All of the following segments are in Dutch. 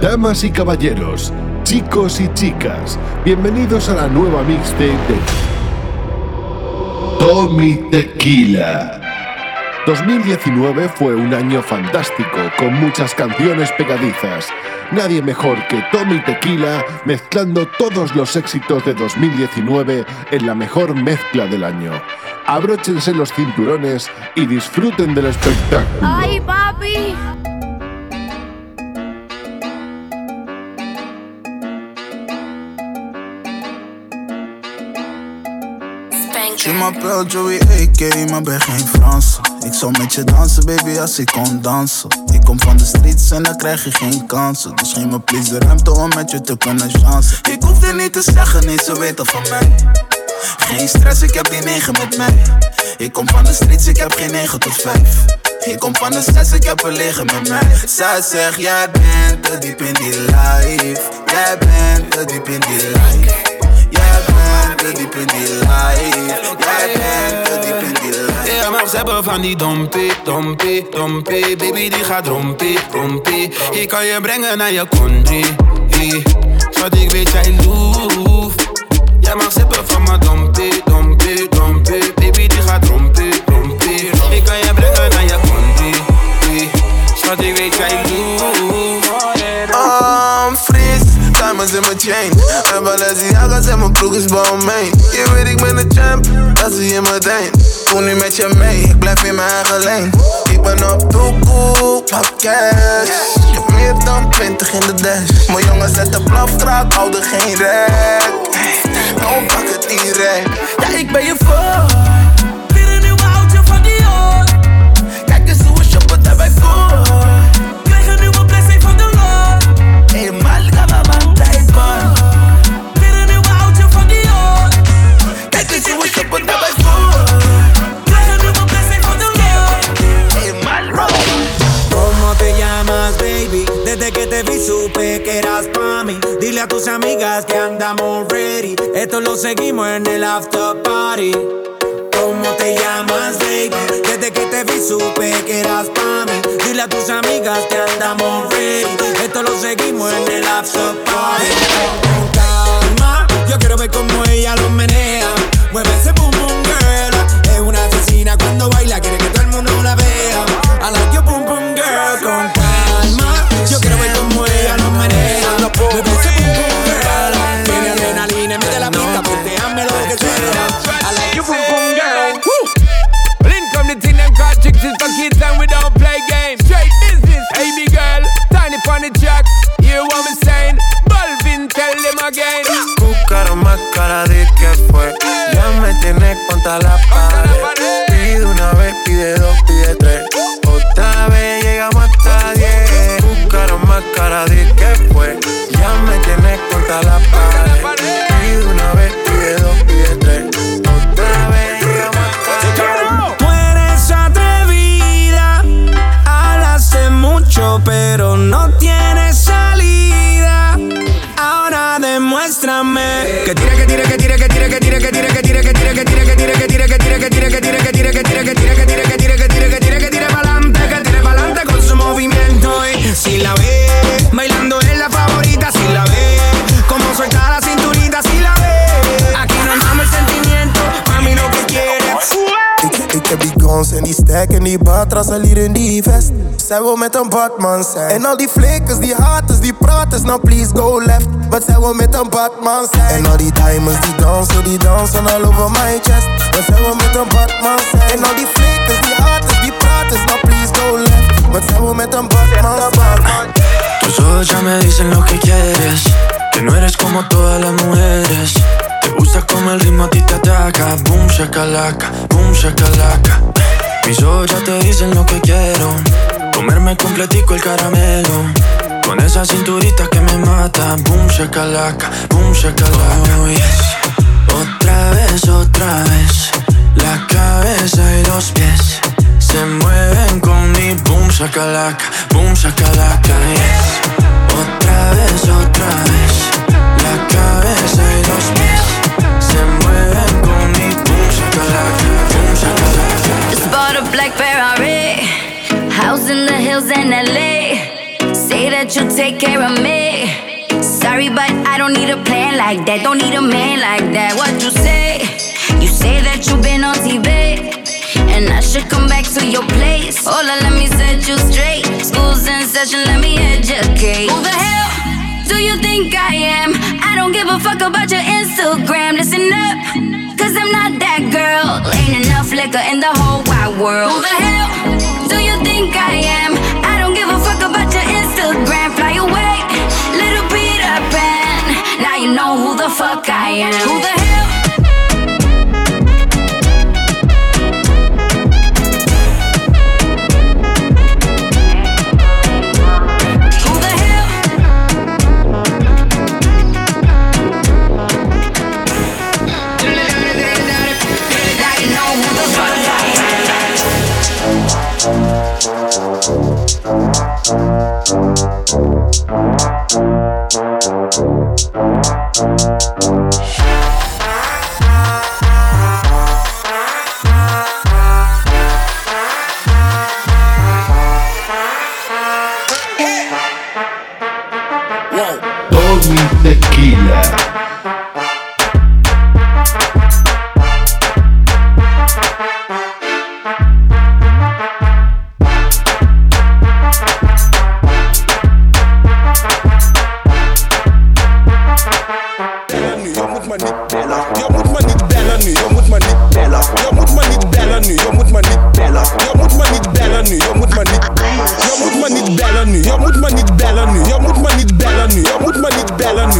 Damas y caballeros, chicos y chicas, bienvenidos a la nueva mixtape de Tommy Tequila. 2019 fue un año fantástico, con muchas canciones pegadizas. Nadie mejor que Tommy Tequila mezclando todos los éxitos de 2019 en la mejor mezcla del año. Abróchense los cinturones y disfruten del espectáculo. ¡Ay, papi! Je m'appelle Joey AK, maar ben geen Frans. Ik zou met je dansen, baby, als ik kon dansen. Ik kom van de streets en dan krijg je geen kansen. Dus geef me please de ruimte om met je te kunnen chansen. Ik hoef er niet te zeggen, niet ze weten van mij. Geen stress, ik heb die negen met mij. Ik kom van de streets, ik heb geen 9 tot 5. Ik kom van de 6, ik heb een liggen met mij. Zij zegt, jij bent te diep in die life. Jij bent te diep in die life. Te diep in die life. Jij bent te diep in die life. Ja, maar ze van die dompie, dompie, dompie. Baby, die gaat rompie, rompie. Ik kan je brengen naar je country. Schat, ik weet jij loef. Jij mag sippen van mijn dompie, dompie, dompie. Baby, die gaat rompie, rompie. Ik kan je brengen naar je country. Schat, ik weet jij loef. Diamonds in mijn chain. En Balenciaga's en mijn broek is Balmain Je weet ik ben de champ, dat zie je meteen Voel nu met je mee, ik blijf in mijn eigen lane Ik ben op doekoe, pak cash. Meer dan 20 in de dash. Mijn jongens zetten blafstraat, houden geen rek. Nou pak het direct. Ja, ik ben je voor. Supe que eras pa' mí. Dile a tus amigas que andamos ready. Esto lo seguimos en el after party. ¿Cómo te llamas, baby? Desde que te vi supe que eras pa' mí. Dile a tus amigas que andamos ready. Esto lo seguimos en el after party. Con calma, yo quiero ver cómo ella lo menea. Mueve ese boom boom girl. Es una asesina cuando baila, que Jack. Hear what me saying? Balvin, tell them again. Buscaron más cara de que fue. Ya me tienes contra la pared. Pide una vez, pide dos, pide tres. Otra vez llegamos hasta diez. Buscaron más cara de que fue. Ya me tienes contra la pared. Die batrassen hier in die vest. Zij wil met een badman zijn. En al die flikkers, die haters, die praters, nou please go left. Wat zij wil met een badman zijn. En al die diamonds, die dansen, die dansen all over my chest. Wat zij wil met een badman zijn. En al die flikkers, die haters, die praters, nou please go left. Wat zij wil met een badman zijn. Tus ojos ya me dicen lo que quieres. Que no eres como todas las mujeres. Te gusta como el ritmo a ti te ataca. Boom, shakalaka, boom, shakalaka. Mis ojos ya te dicen lo que quiero. Comerme completico el caramelo. Con esa cinturita que me mata. Boom, shakalaka, boom, shakalaka. Oh, yes. Otra vez, otra vez. La cabeza y los pies se mueven con mi boom shakalaka, boom shakalaka. Yes. Otra vez, otra vez. La cabeza y black Ferrari. House in the hills in LA. Say that you'll take care of me. Sorry, but I don't need a plan like that. Don't need a man like that. What you say? You say that you've been on TV. And I should come back to your place. Hola, let me set you straight. School's in session, let me educate. Who the hell do you think I am? I don't give a fuck about your Instagram. Listen up, cause I'm not that girl. Ain't enough liquor in the whole wide world. Who the hell do you think I am? I don't give a fuck about your Instagram. Fly away, little Peter Pan. Now you know who the fuck I am. Who the hell? Doggy Tequila.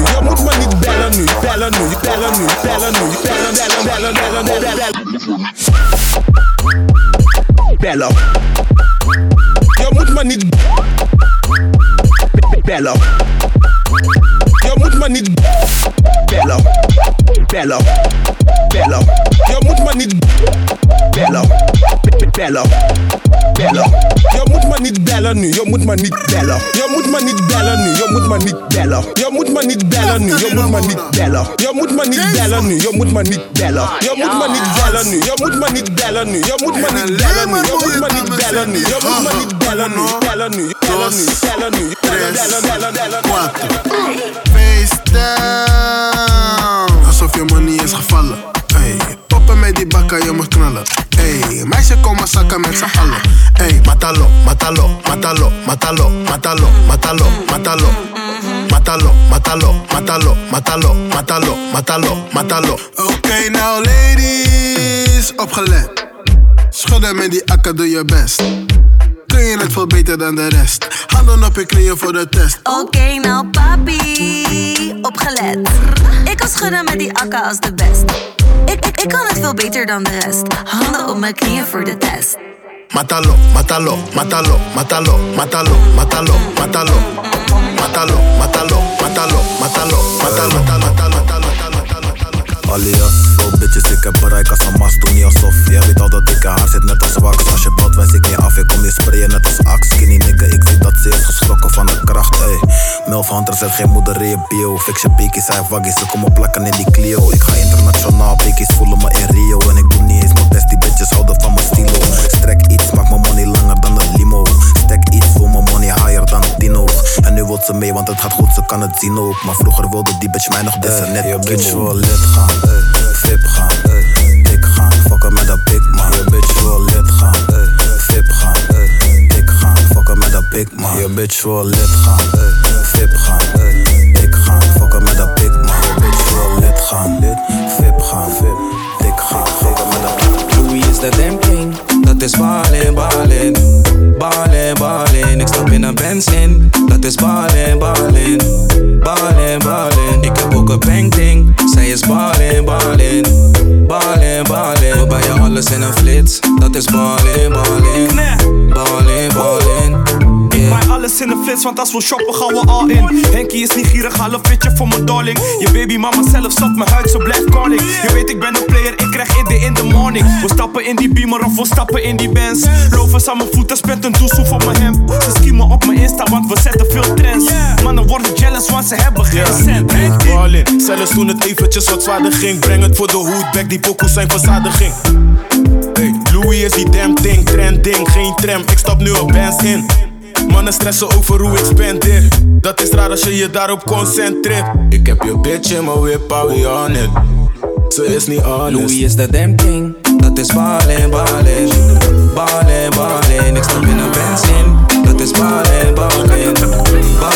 nu, jag mot man i bällen nu, bällen nu, bällen nu, bällen nu, bällen, bällen, bällen, bällen, bällen, bällen. Bella. Jag mot man i Bella. Jag mot man i Bella bello, bello. Jag mot man niet bello, bello, bello. Jag mot man niet bello nu, jag mot man niet bello. Jag mot man niet bello nu, jag mot man niet bello. Jag mot man niet bello nu, jag mot man niet bello. Jag mot man niet bello nu, jag mot man niet bello. Jag mot man niet bello nu, jag mot man niet bello nu. Jag mot man niet bello nu, jag mot man niet bello nu. Jag mot man niet bello nu, bello nu, bello nu, bello nu, bello nu, bello nu, bello nu. Face down. Alsof je money is gevallen. Poppen met die bakka, je mag knallen. Hey, meisje kom maar zakken met z'n allen. Matalo, matalo, matalo, matalo, matalo, matalo, matalo. Matalo, matalo, matalo, matalo, matalo, matalo, matalo. Oké, nou ladies, opgelet. Schudden met die akka, doe je best. Kun je het veel beter dan de rest? Handen op je knieën voor de test. Oké, nou papi, opgelet. Schudden met die akka als de best. Ik, ik, kan het veel beter dan de rest. Handen op mijn knieën voor de test. Matalo, matalo, matalo, matalo, matalo, matalo, matalo. Matalo, matalo, matalo, matalo, matalo, matalo, matalo, matalo, matalo. Alias, veel bitches, ik heb bereik als een mas, doe niet alsof. Je weet al dat ik haar zit net als wax. Als je belt, wijs ik niet af, ik kom je sprayen net als ax. Skinny nigga, ik zie dat ze is geschrokken van de kracht, ey. Milf Hunter zet geen moeder in je bio. Fix je beakies, hij waggies, ze komen plakken in die Clio. Ik ga internationaal, beakies voelen me in Rio. En ik doe niet eens mijn best, die bitches houden van mijn stilo Strek iets, maak mijn money langer dan een limo Stek iets, voel mijn money higher dan Tino En nu wil ze mee, want het gaat goed, ze kan het zien ook Maar vroeger wilde die bitch mij nog dissen, net Je bitch Kimo. wil lid gaan. Vip gaan, ey. Dik gaan, fucken met dat big man. Je bitch wil lid gaan. Vip gaan. Dik gaan, fucken met dat big man. Je bitch wil lid gaan. Vip gaan. Dik gaan, fucken met dat big man. Je bitch wil lid gaan, lid. Dat is ballen, ballen. Ballen, ballen. Ik stap in een benzin. Dat is ballen, ballen. Ballen, ballen. Ik heb ook een banking, Zij is ballen, ballen. Ballen, ballen. We bij je alles in een flits. Dat is ballen, ballen. Ballen, ballen. Maar alles in de flits, want als we shoppen gaan we all in. Henkie is niet gierig, haal een fitje voor mijn darling. Je baby mama zelf stopt mijn huid, zo blijft calling. Je weet ik ben een player, ik krijg in de in the morning. We stappen in die beamer of we stappen in die bands. Lopen aan mijn voeten, spent een doezoe voor mijn hemd. Ze schiemen op mijn Insta, want we zetten veel trends. Mannen worden jealous, want ze hebben geen cent. Big ballin', zelfs toen het eventjes wat zwaarder ging. Breng het voor de hoed, back die pokoes zijn verzadiging. Hey, Louis is die damn thing, trending, geen tram, ik stap nu op bands in. Mannen stressen over hoe ik spendeer. Dat is raar als je je daarop concentreert. Ik heb je bitch in mijn whip, how we on it. Ze is niet honest. Louis is de damn. Dat is ballin, ballin. Ballin, ballin. Ik stap in een benzin. Dat is ballin, ballin. Ballin,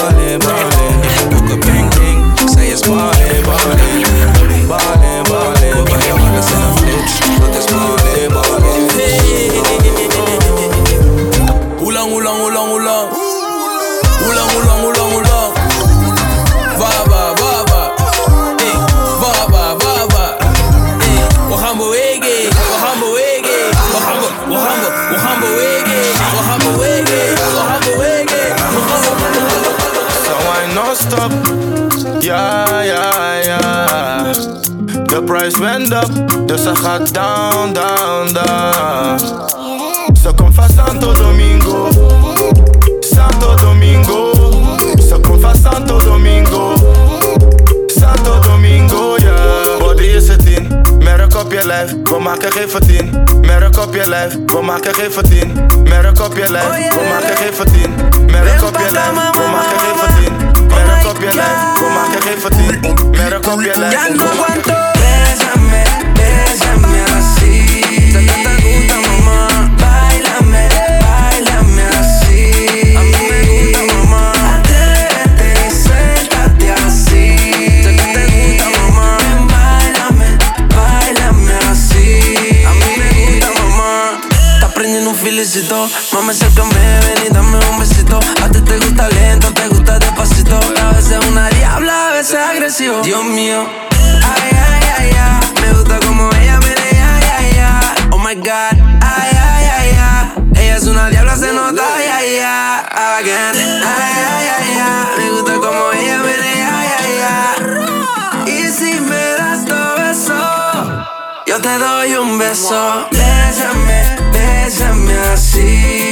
te doy un beso. Bésame, bésame así.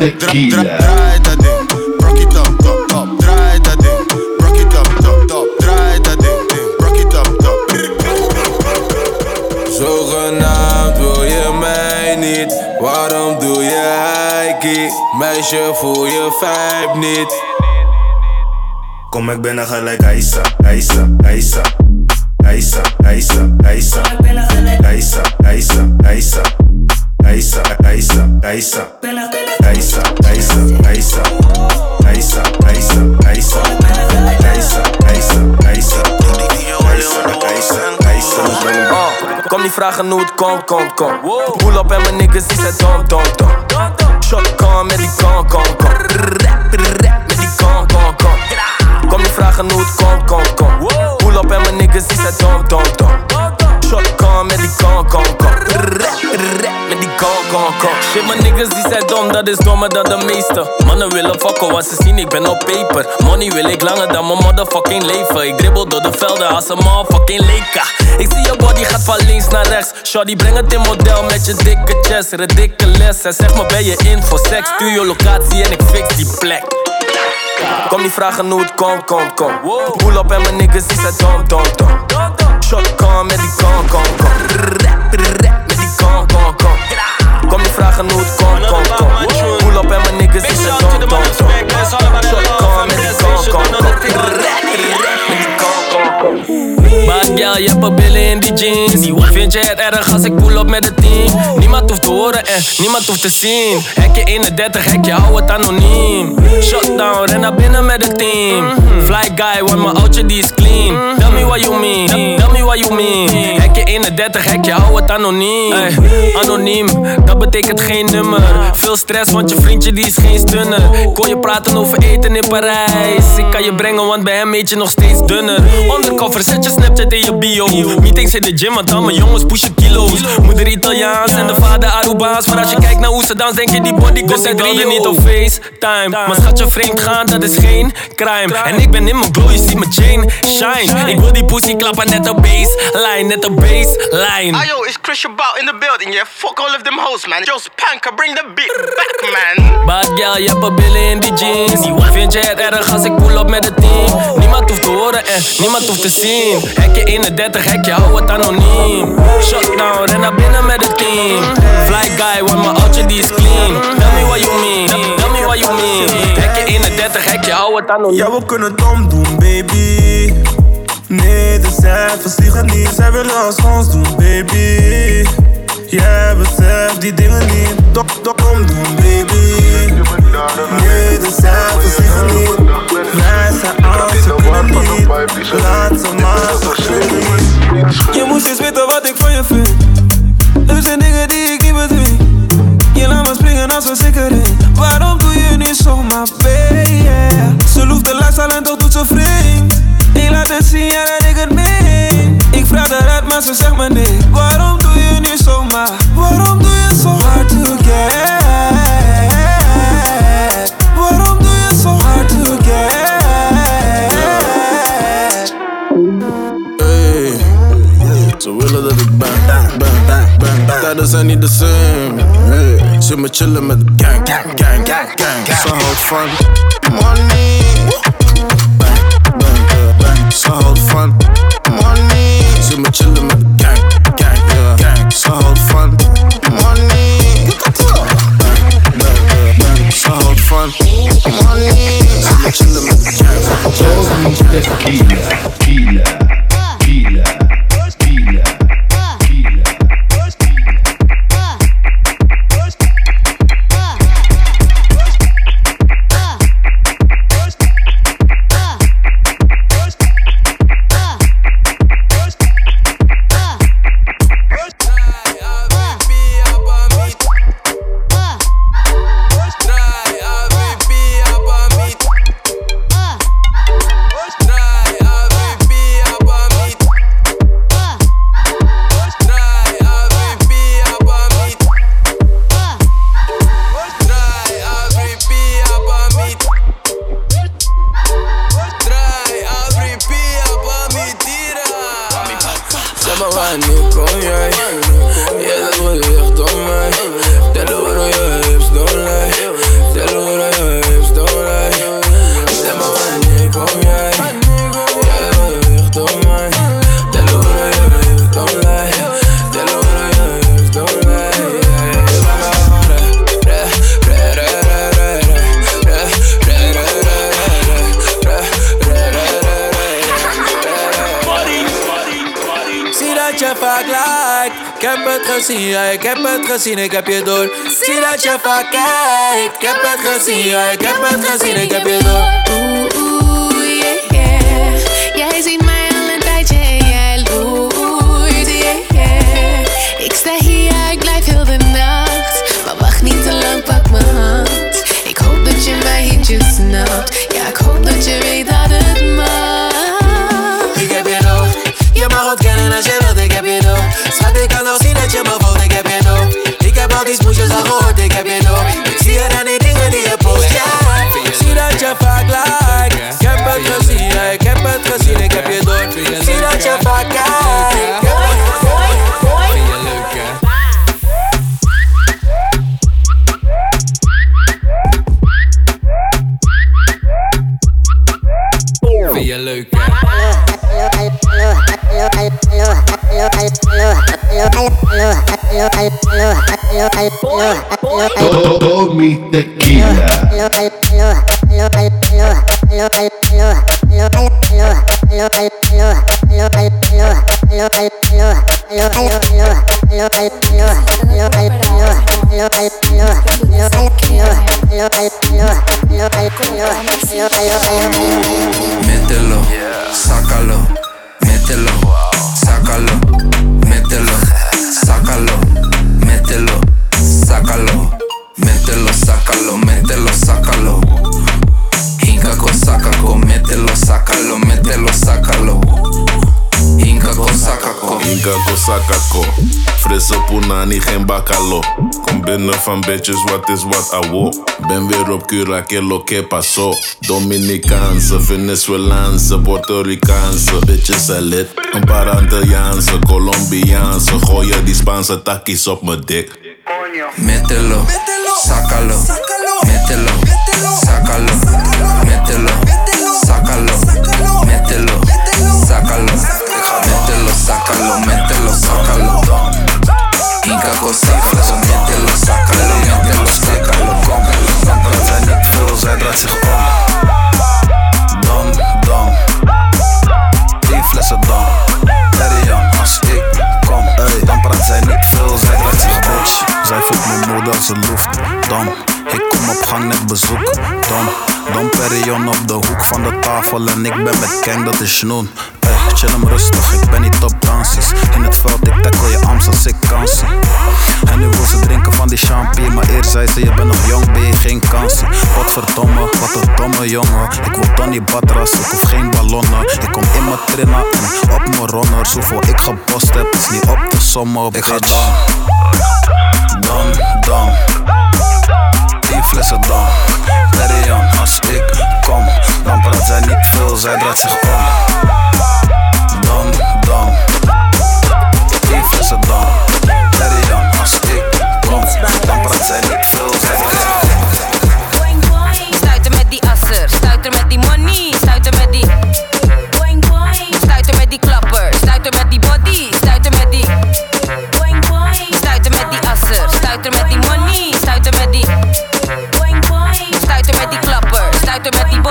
Tommy Dra- dra- Tequila. Draai dat ding, rock it up, top, top. Draai dat ding, rock it up, top, top. Draai dat ding, ding, rock it up, top. Zogenaamd wil je mij niet, waarom doe je heikie? Meisje voel je vibe niet. Kom ik binnen gelijk Aisa, Aisa, Aisa. Aisa, Aisa, Aisa. Aisa, Aisa, Aisa. Aisa, Aisa, Aisa. Kom niet vragen hoe het komt, komt, komt. Op en mijn niggas, die zijn dom, dom, dom. Shot kan met die kan, kan, kan. Rap, rap, met die kan, kan, kan. Kom niet vragen hoe het komt, komt, komt. Op en mijn niggas, die zijn dom, dom, dom. Shot kan met die kan, kan, kan. Shit, mijn niggas die zijn dom, dat is dommer dan de meeste. Mannen willen fokken, want ze zien ik ben op paper. Money wil ik langer dan mijn motherfucking leven. Ik dribbel door de velden als een motherfucking leka. Ik zie je body gaat van links naar rechts. Shorty, breng het in model met je dikke chest. Ridiculous. Hij zegt me ben je in voor seks. Stuur je locatie en ik fix die plek. Kom niet vragen hoe het komt, kom, kom. Pull up en mijn niggas die zijn dom, dom, dom. Shotgun met die con, con, con. Vragen hoe het komt, kom, kom. Pull up en mijn niggas die zijn dom, dom, dom. Shotgun met die con, con, con. Maar girl, je hebt een billen in die jeans. Vind je het erg als ik pull up met het team? Niemand hoeft te horen en niemand hoeft te zien. Hekje 31, hekje, hou het anoniem. Shutdown, ren naar binnen met het team. Fly guy, want mijn oudje die is clean. Tell me what you mean, tell me what you mean. Hekje 31, hek je hou het anoniem. Ey, anoniem, dat betekent geen nummer. Veel stress, want je vriendje die is geen stunner. Kon je praten over eten in Parijs? Ik kan je brengen, want bij hem eet je nog steeds dunner. Undercover, zet je Snapchat in je bio. Meetings in de gym, want dan mijn jongens pushen kilo's. Moeder Italiaans en de vader Aruba's. Maar als je kijkt naar hoe ze dans, denk je die body komt uit Rio. niet op FaceTime. Maar schat je vreemd gaan, dat is geen crime. En ik ben in mijn glow, je ziet mijn chain shine. Ik wil die pussy klappen, net op baseline, net op baseline. Ayo, is Chris Bout in the building, yeah? Fuck all of them hoes, man. Joe Spanker, bring the beat back, man. Bad girl, je hebt een billen in die jeans. Vind je het erg als ik pull op met het team? Niemand hoeft te horen en niemand hoeft te zien. Hekje 31, hekje, hou het anoniem. Shutdown, ren naar binnen met het team. Fly guy, want mijn oudje die is clean. Tell me what you mean, tell me what you mean. Hekje 31, hekje, hou het anoniem. Ja, we kunnen het omdoen, baby. Nee, de cijfers liegen niet, zij willen als ons doen, baby. Jij beseft die dingen niet, dok, dok, omdoen, baby. Nee, de cijfers liegen niet, wij zijn als ze kunnen niet. Laat ze maar, ze kunnen niet. Je moest eens weten wat ik van je vind. Er zijn dingen die ik niet bedwing. Je laat me springen als we zeker in. Waarom doe je niet zomaar baby? Ze loeft de lifestyle en toch doet ze vreemd. Laat het zien, ja dat ik het meen. Ik vraag eruit, maar ze zegt me nee. Waarom doe je niet zomaar? Waarom doe je zo hard to get? Waarom doe je zo hard to get? Hey, ze willen dat ik ben, ben, ben, ben. Tijden zijn niet de same. Hey, ze me chillen met de gang, gang, gang, gang, gang. Ze houdt van money. Bang, bang, bang. Ze houdt van money. Ze me chillen met de gang, gang, gang, gang. Ze houdt van money. Bang, bang, bang. Ze houdt van money. Ze me chillen met de gang, gang, gang, gang. Todo mi tequila. Sakako. Frisse punani, geen bakalo. Kom binnen van bitches, wat is wat awo. Ben weer op Cura, que lo que pasó. Dominicaanse, Venezuelaanse, Puerto Ricaanse. Bitches zijn lid. Een paar Antilliaanse, Colombiaanse. Gooien die Spaanse takkies op mijn dik. Mételo, sácalo, mételo, sácalo, mételo, sácalo, mételo, sácalo, mételo, sácalo, mételo, sácalo. Inca cosita, mételo, sácalo, mételo, sácalo, cómelo. Dat zijn niet veel, zij draait zich om. Dom, dom. Tien flessen dom. Perion, als ik kom, dan praat zij niet veel, zij draait zich bitch. Zij voelt mijn moeder een loeft. Dom, ik kom op gang net bezoek. Dom, dom Perion op de hoek van de tafel en ik ben met Kang, dat is Snoen. Chill hem rustig, ik ben niet op dansies. In het veld, ik tackle je arms als ik kan zie. En nu wil ze drinken van die champagne, maar eerst zei ze: Je bent nog jong, ben je geen kansen. Godverdomme, wat een domme jongen. Ik wil Donny Batras, ik hoef geen ballonnen. Ik kom in mijn trainer en op mijn runners. Hoeveel ik gebost heb, is niet op te sommen. Ik ga dan, dan, dan. Tien flessen dan. Perion, als ik kom, dan praat zij niet veel, zij draait zich om. Dan, dan. Tien flessen dan. Perion, als ik kom, dan praat zij niet veel, zij draait zich om.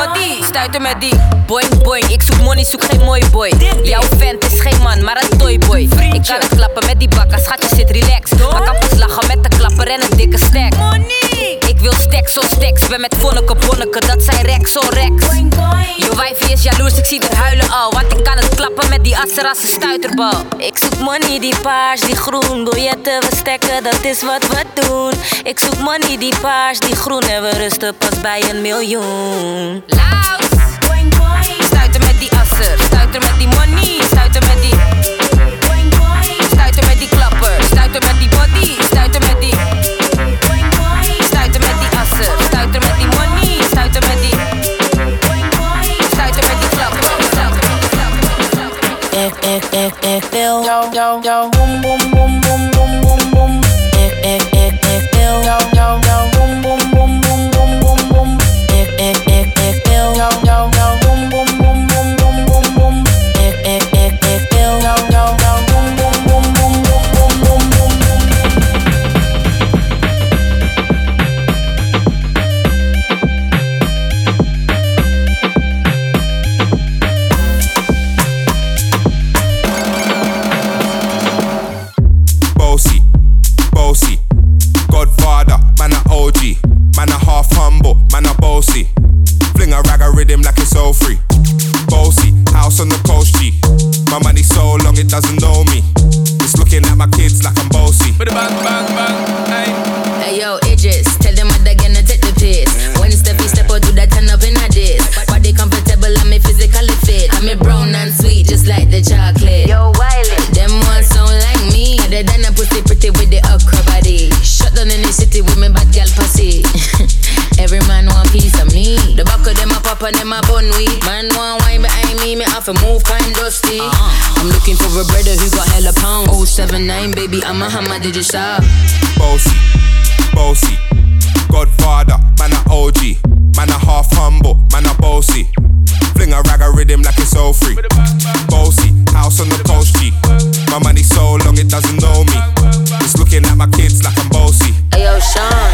Body, stuiter met die. Boing boing, ik zoek money, zoek geen mooi boy. Jouw vent is geen man, maar een toyboy. Ik kan het klappen met die bakken, schatje zit relax. Maar kan pas lachen met de klapper en een dikke stack. Ik wil stacks zo stacks, ben met vonneke bonneke, dat zijn rex zo rex. Je wijfie is jaloers, ik zie haar huilen al. Want ik kan het klappen met die asser als een stuiterbal. Ik zoek money, die paars, die groen. Biljetten, we stekken, dat is wat we doen. Ik zoek money, die paars, die groen. En we rusten pas bij een miljoen. Laus! Stuiter met die asser, a a rhythm like it's all free. Bossy, house on the coast G. My money so long it doesn't know me. It's looking at my kids like I'm bossy. Hey yo, Sean.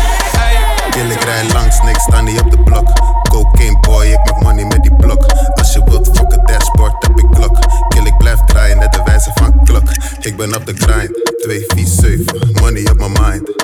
Kill, ik rij langs, niks sta niet op de blok. Cocaine boy, ik maak money met die blok. Als je wilt fokken dashboard, heb ik klok. Kill, ik blijf draaien, net de wijze van klok. Ik ben op de grind, 2, 4, 7. Money op my mind,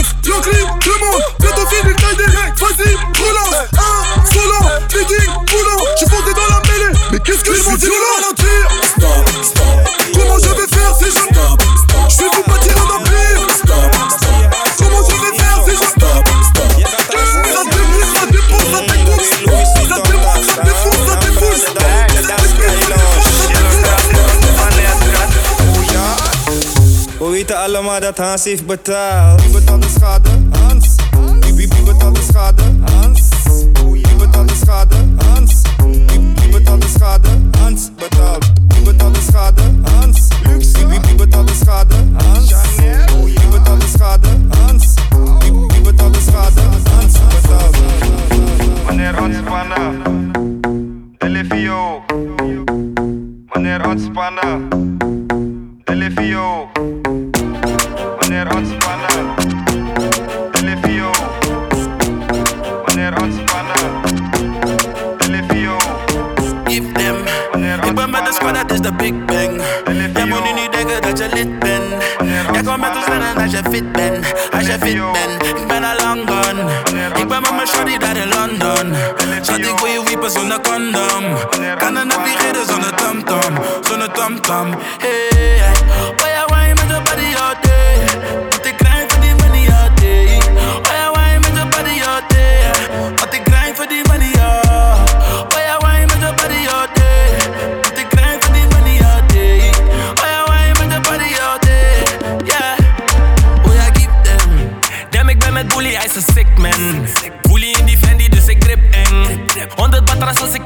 Look, look, dat Hans heeft betaald. Wie betaalt de schade? Hans. Hans. Wie, de schade?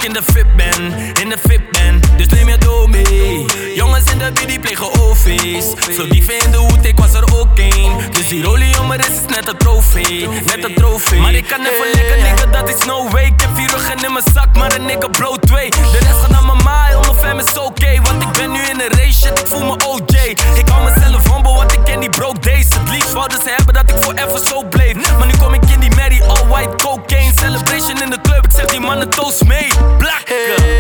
in de fit ben, in de fit ben. Dus neem je door mee. Jongens in de biddy plegen OV's. zo dieven in de hoed, ik was er ook één. Dus die rolie jongen is net een trofee, net een trofee. Maar ik kan even lekker nigga, dat is no way. Ik heb vier ruggen in mijn zak, maar een nigga blow twee. De rest gaat naar mijn maai, om mijn fam is oké. Want ik ben nu in een race, shit, ik voel me OJ. Ik hou mezelf humble, want ik ken die broke days. Het liefst wouden ze hebben dat ik forever zo bleef. Maar nu kom ik in die Mary, all white coke. aan het toast mee. Blakken.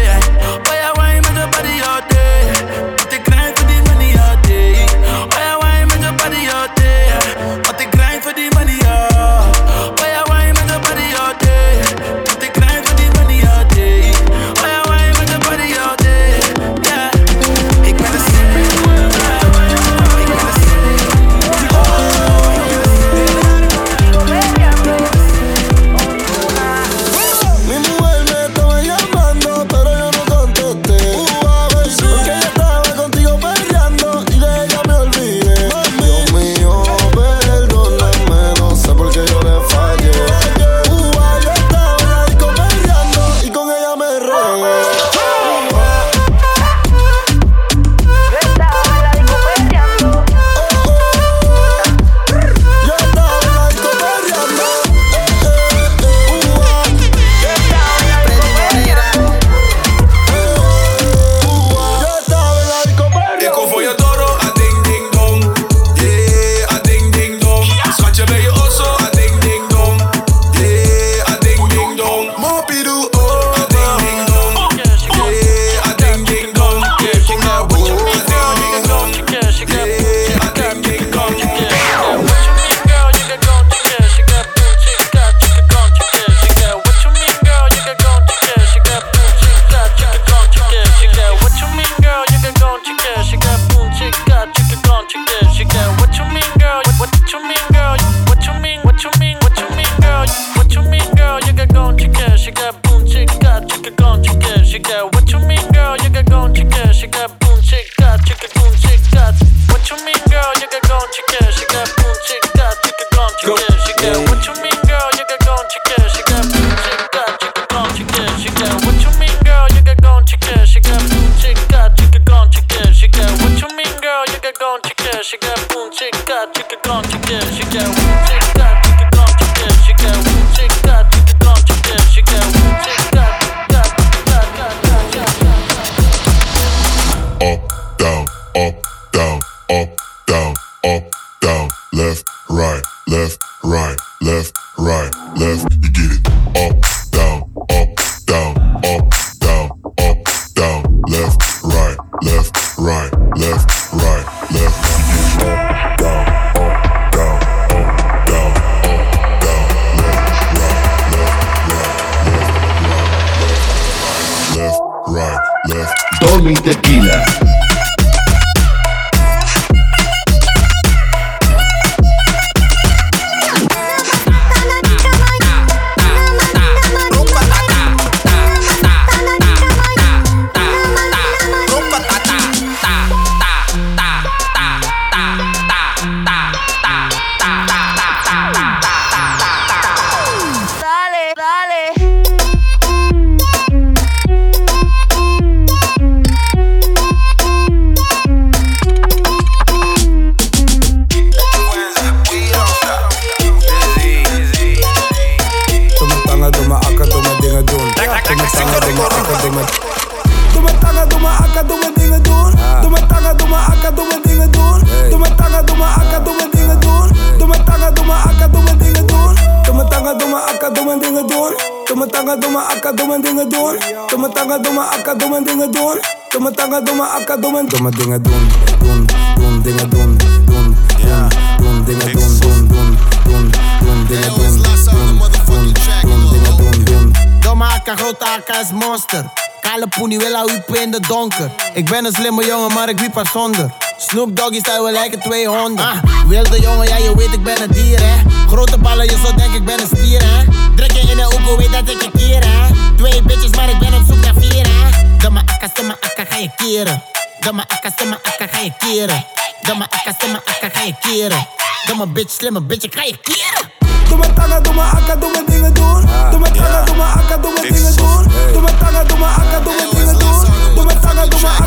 Ik ben een slimme jongen, maar ik wiep haar zonder. Snoop Doggy stijl, we lijken 200. Ah, wilde jongen, ja je weet ik ben een dier hè. Grote ballen, je zou denken ik ben een stier hè. Druk je in de oeko, weet dat ik je keer hè. Twee bitches, maar ik ben op zoek naar vier hè. Domme akka, stomme akka, ga je keren. Domme akka, stomme akka, ga je keren. Domme akka, stomme akka, ga je keren. Domme bitch, slimme bitch, ik ga je keren. Doe mijn tangen, doe mijn akka, doe mijn dingen doen. Doe mijn tangen, doe mijn akka, doe mijn dingen doen. Doe mijn tangen, doe mijn akka, doe mijn dingen doen. Doe mijn tangen, doe mijn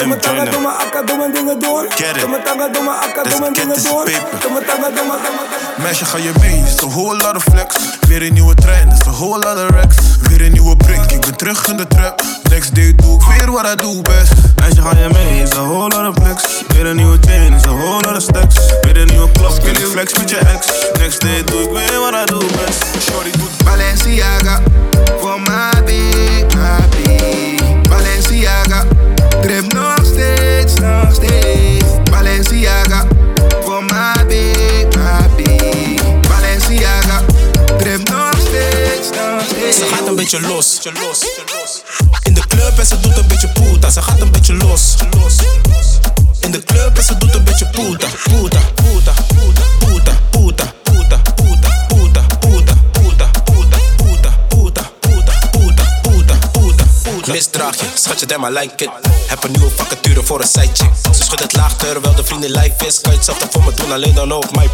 Doe mijn tangen, doe mijn akka, doe mijn dingen doen. Doe mijn tangen, doe mijn akka, doe mijn dingen doen. Doe mijn tangen, doe mijn Meisje, ga je mee? It's a whole lot of flex. Weer een nieuwe trein, it's a whole lot of racks. Weer een nieuwe prik, ik ben terug in de trap. Next day doe ik weer wat I do best. Meisje, ga je mee? It's a whole lot of flex. Weer een nieuwe chain, it's a whole lot of stacks. Weer een nieuwe klok, kun je flex met je ex. Next day doe ik weer wat I do best. Shorty doet Balenciaga voor my big. Ze gaat een beetje los. In de club en ze doet een beetje puta. Ze gaat een beetje los. In de club en ze doet een beetje puta. Puta, puta, puta, puta, puta, Misdraag je, schat je damn I like it. Heb een nieuwe vacature voor een sidechick. Ze schudt het laag terwijl de vrienden life is. Kan je hetzelfde voor me doen, alleen dan op mijn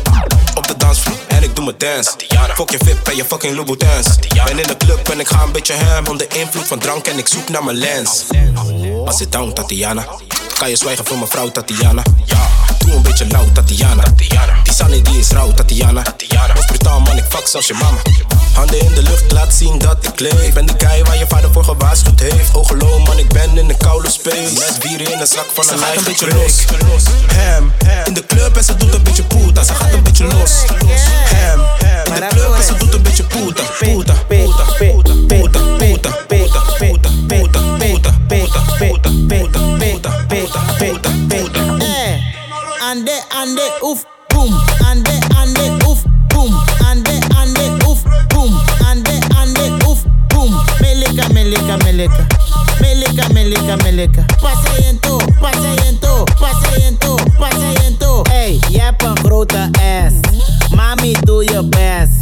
Op de dansvloer en ik doe mijn dance. Fok je VIP en je fucking Louboutins. Ben in de club en ik ga een beetje ham. Onder invloed van drank en ik zoek naar mijn lens. Als zit down, Tatiana. Kan je zwijgen voor mijn vrouw, Tatiana? Ja. Doe een beetje lauw, Tatiana. Die Sunny die is rauw, Tatiana. Was brutaal man, ik fuck zelfs je mama. Handen in de lucht, laat zien dat ik leef. Ben de guy waar je vader voor gewaarschuwd heeft. Hoge low, man, ik ben in de koude space. Met bier in een zak van een eigen een beetje los. In de club en ze doet een beetje puta. Ze gaat een beetje los. Ham, in de club en ze doet een beetje puta. Puta, puta, puta, ande, oef, boom. Ande, ande, oef, boom. Ande, ande, oef, boom. Ande, ande, oef, boom. Melika, melika, melika. Melika, melika, melika. Pasiento, pasiento, pasiento, pasiento. Hey, jij hebt een grote ass. Mami, doe je best.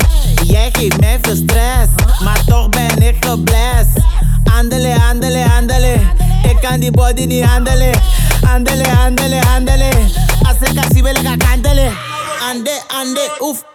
Jij geeft mij veel stress, maar toch ben ik geblest. Andele, andele, andele. Ik kan die body niet handelen. oof.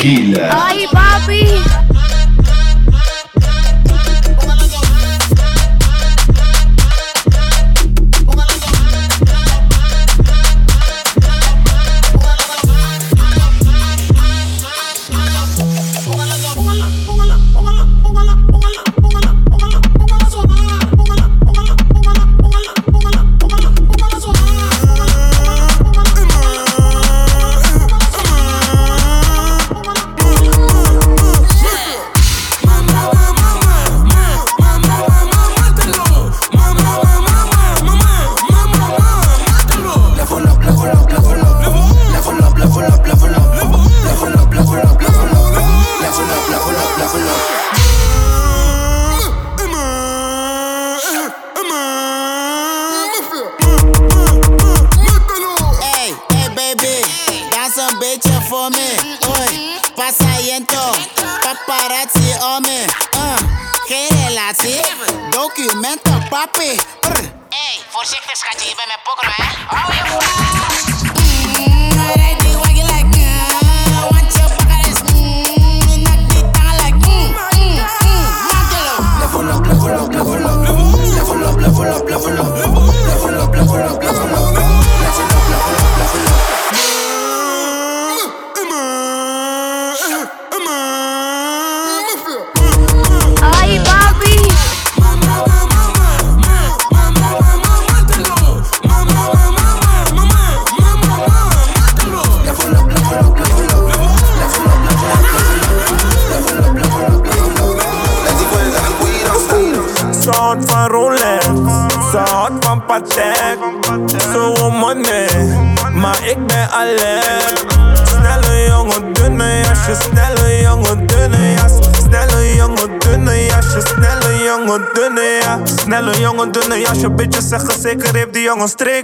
Ay, papi.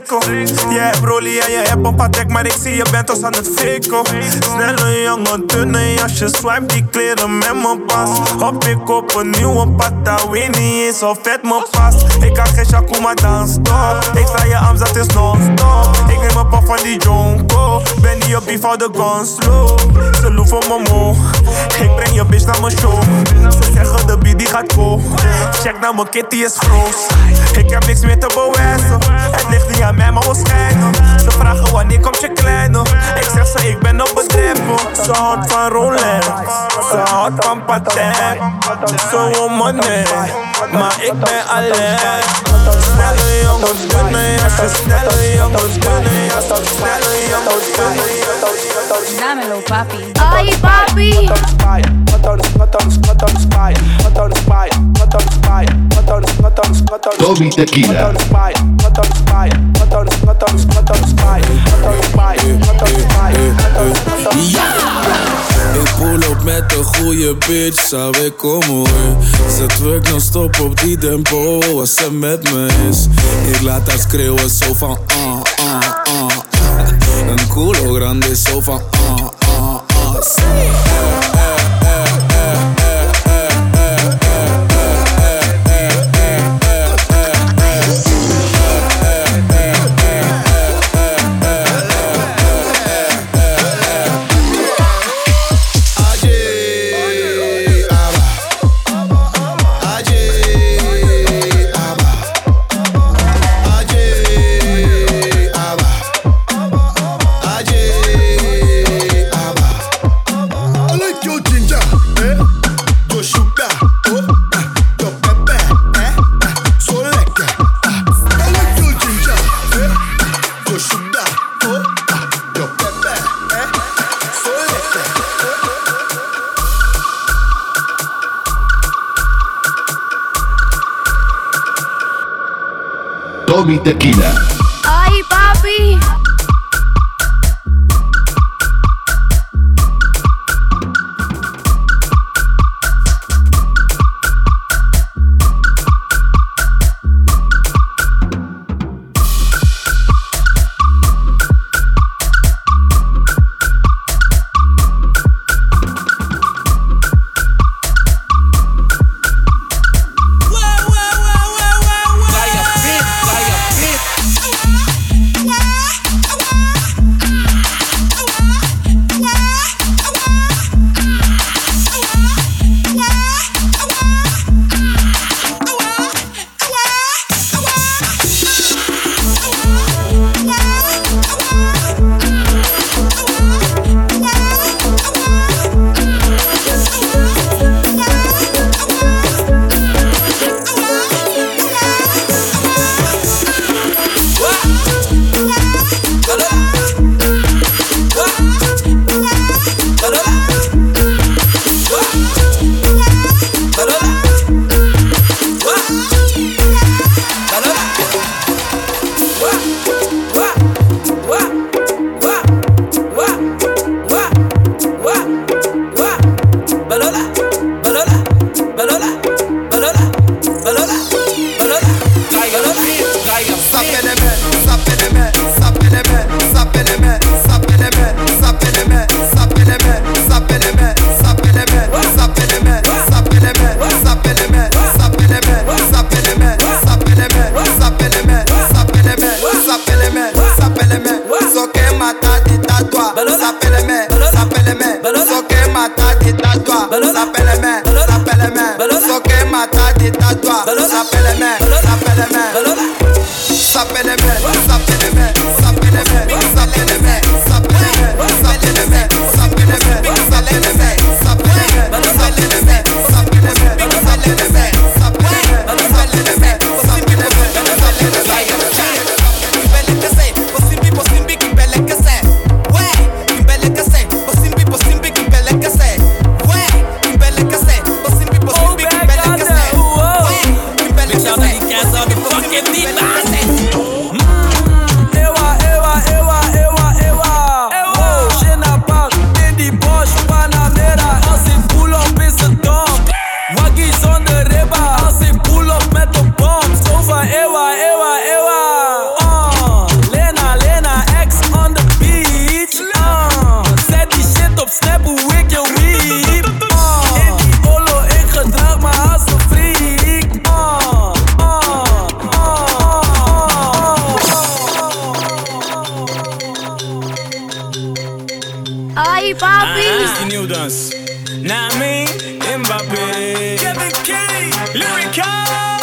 Jongen streken. Swipe die kleren met mijn pas. Hop ik op een nieuwe pata, weet niet eens of vet me past. Ik kan geen Shakuma dan stop. Ik sta je arms, dat is non-stop. Ik neem een pap van die jonko. Ben die op die van de gun slow. Ze loeven me moe. Ik breng je bitch naar mijn show. Ze zeggen de beat die gaat go. Check naar mijn kitty is groot. Ik heb niks meer te bewijzen. Het ligt niet aan mij, maar we schijnen. Ze vragen wanneer komt je kleine. Ik zeg ze, ik ben op bedrijven. Ze houdt van Rolex. Ze houdt van Patek. Ze wil money. Maar ik ben alert. Snelle jongens, dunne jasjes. Snelle jongens, dunne jasjes. Snelle jongens, dunne jasjes. Dámelo, papi. Ay, papi. Tommy Tequila. Ik pull op met een goede bitch, sabe como es Ze twerk non-stop op die tempo als ze met me is. Ik laat haar schreeuwen zo van ah, ah, ah. Een culo grande zo van ah, ah, ah Tequila. Ay, papi. Ah, the new dance. Mbappé. Kevin Kelly, Lyrical.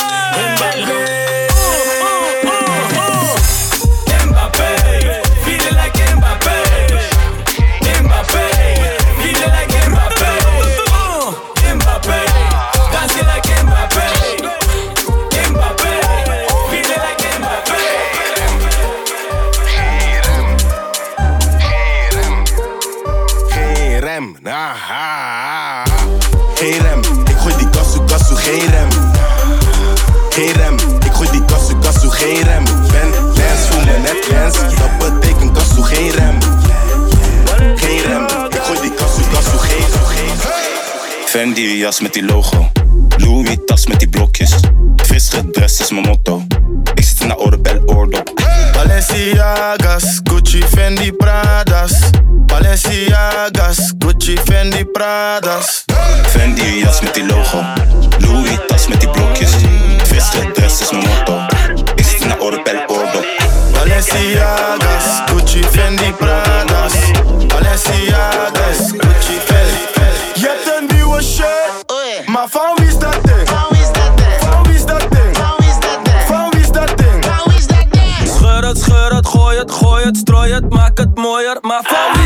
Fendi jas met die logo. Louis tas met die blokjes. Fris gedress is mijn motto. Ik zit in de Orebel oordop. Balenciagas, Gucci, Fendi, Pradas. Balenciagas, Gucci, Fendi, Pradas. Fendi jas met die logo. Louis tas met die blokjes. Fris gedress is mijn motto. Ik zit in de Orebel oordop. Balenciagas, Gucci, Fendi, Pradas. Gooi het, strooi het,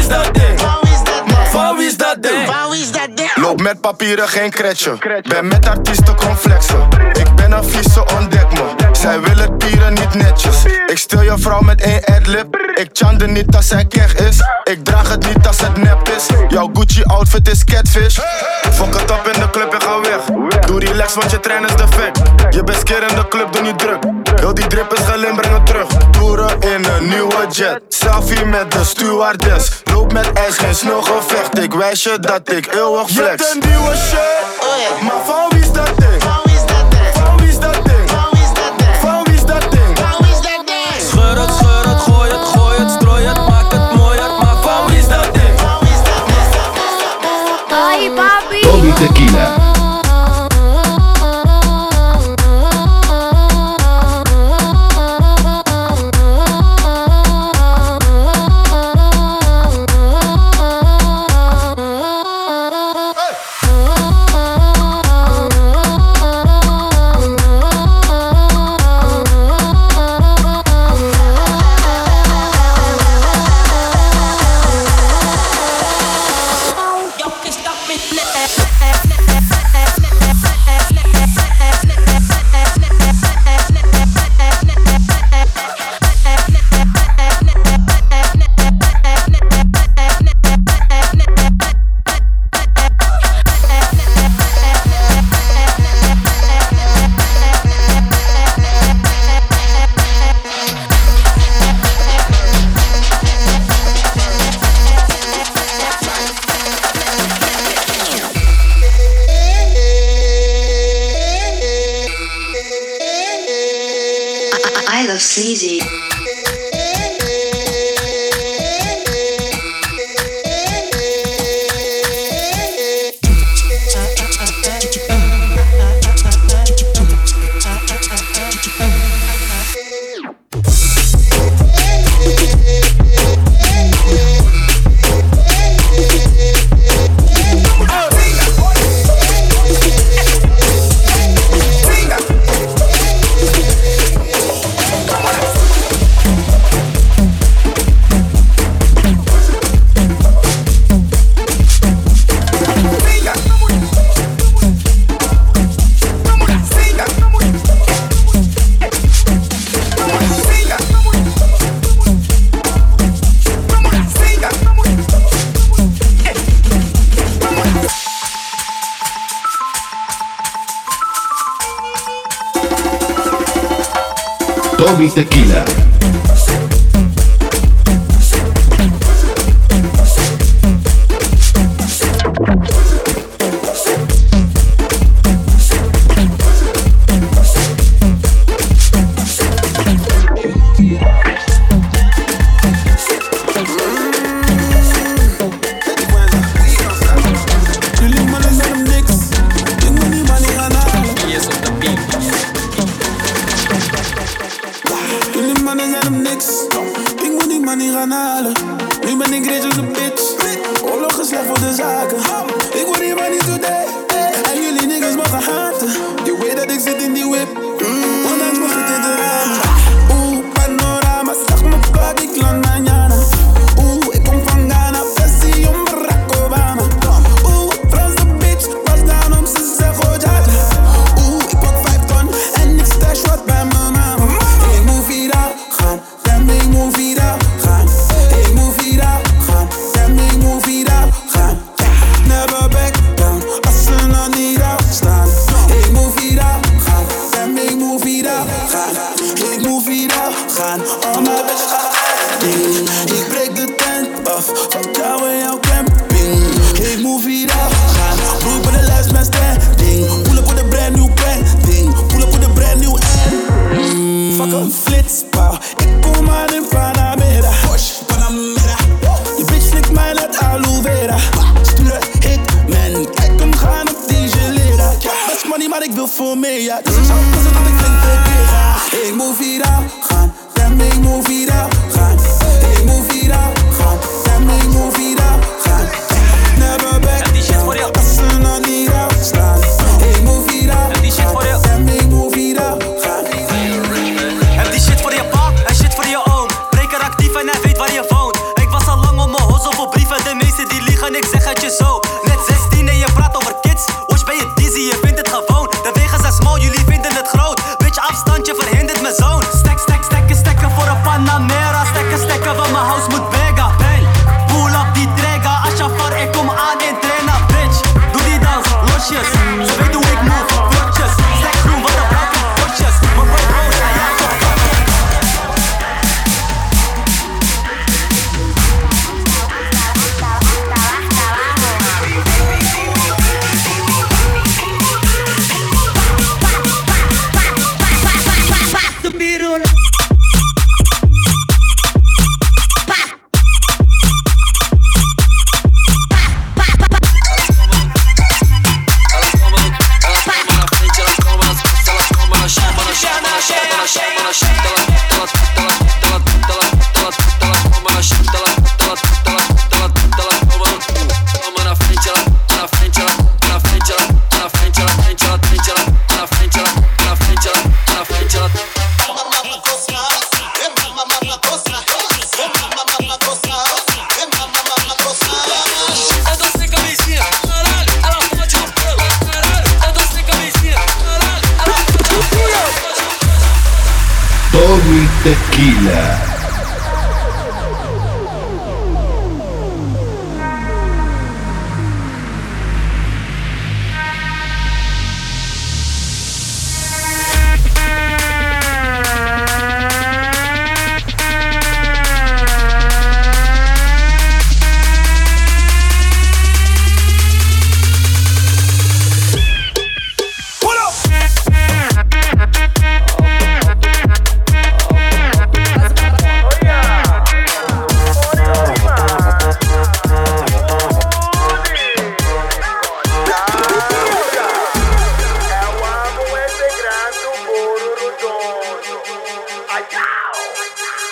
met papieren, geen kretje. Ben met artiesten, kom flexen. Ik ben een vieze, ontdek me. Zij willen tieren, niet netjes. Ik stil je vrouw met één adlib. Ik chande niet als zij keg is. Ik draag het niet als het nep is. Jouw Gucci outfit is catfish. Fok het op in de club en ga weg. Doe relax, want je trein is defect. Je bent keer in de club, doe niet druk. Heel die drip is gelim, breng het terug. Toeren in een nieuwe jet. Selfie met de stewardess. Loop met ijs, geen snel gevecht. Ik wijs je dat ik eeuwig flex. Je hebt een nieuwe shirt,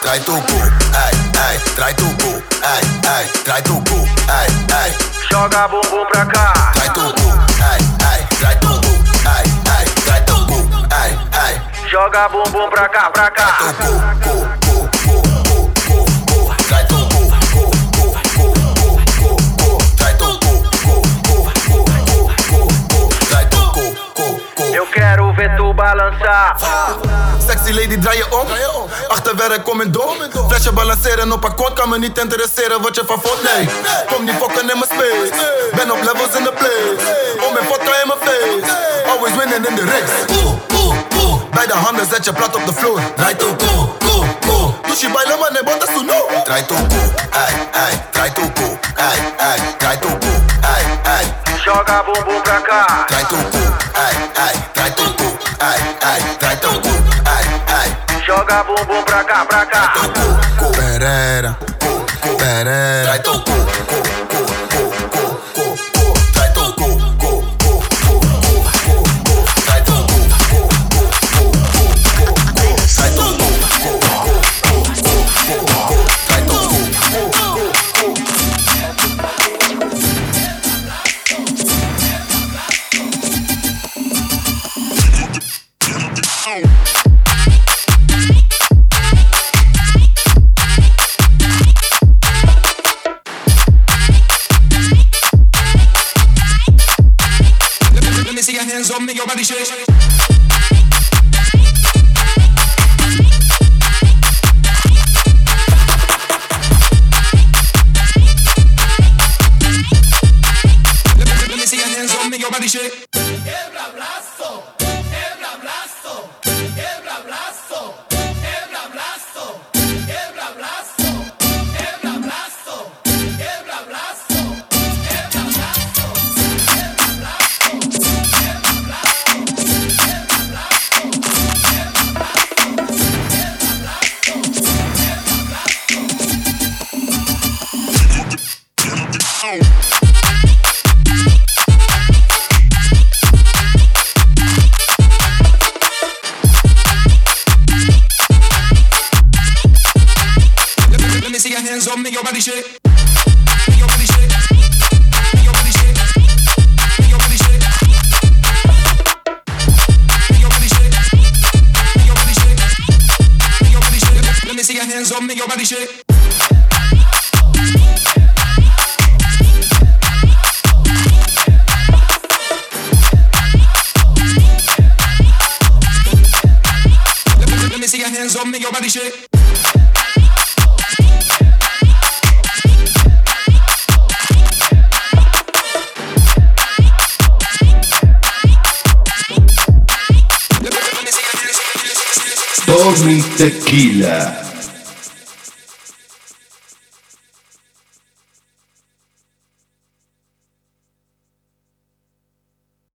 trai tu cu, ai, ai, trai tu cu, ai, ai, trai tu cu, ai, ai. Joga bumbum pra cá. Trai tu cu, ai, ai, trai tu cu, ai, ai, trai tu cu, ai, ai. Joga bumbum pra cá, pra cá. Trai tu cu, cu, cu. quero ver tu balançar. Sexy lady, draai je om. Achterwerk, kom in door. Flesje balanceren op akkoord, kan me niet interesseren wat je van fout Nee, kom niet fokken in mijn space. Ben op levels in the place. Om mijn vodka in mijn face. Always winning in the race. Bij de handen zet je plat op de floor. Draai to go, go, go. Dus je bijna man, ne banden zo no. Draai to go ei, ei. Draai to go ei, ei. Draai to go ei, ei. Joga bumbum pra cá. Draai to go, cá, bumbum pra cá, pra cá. Pereira, pereira. Trai teu cu, Bye.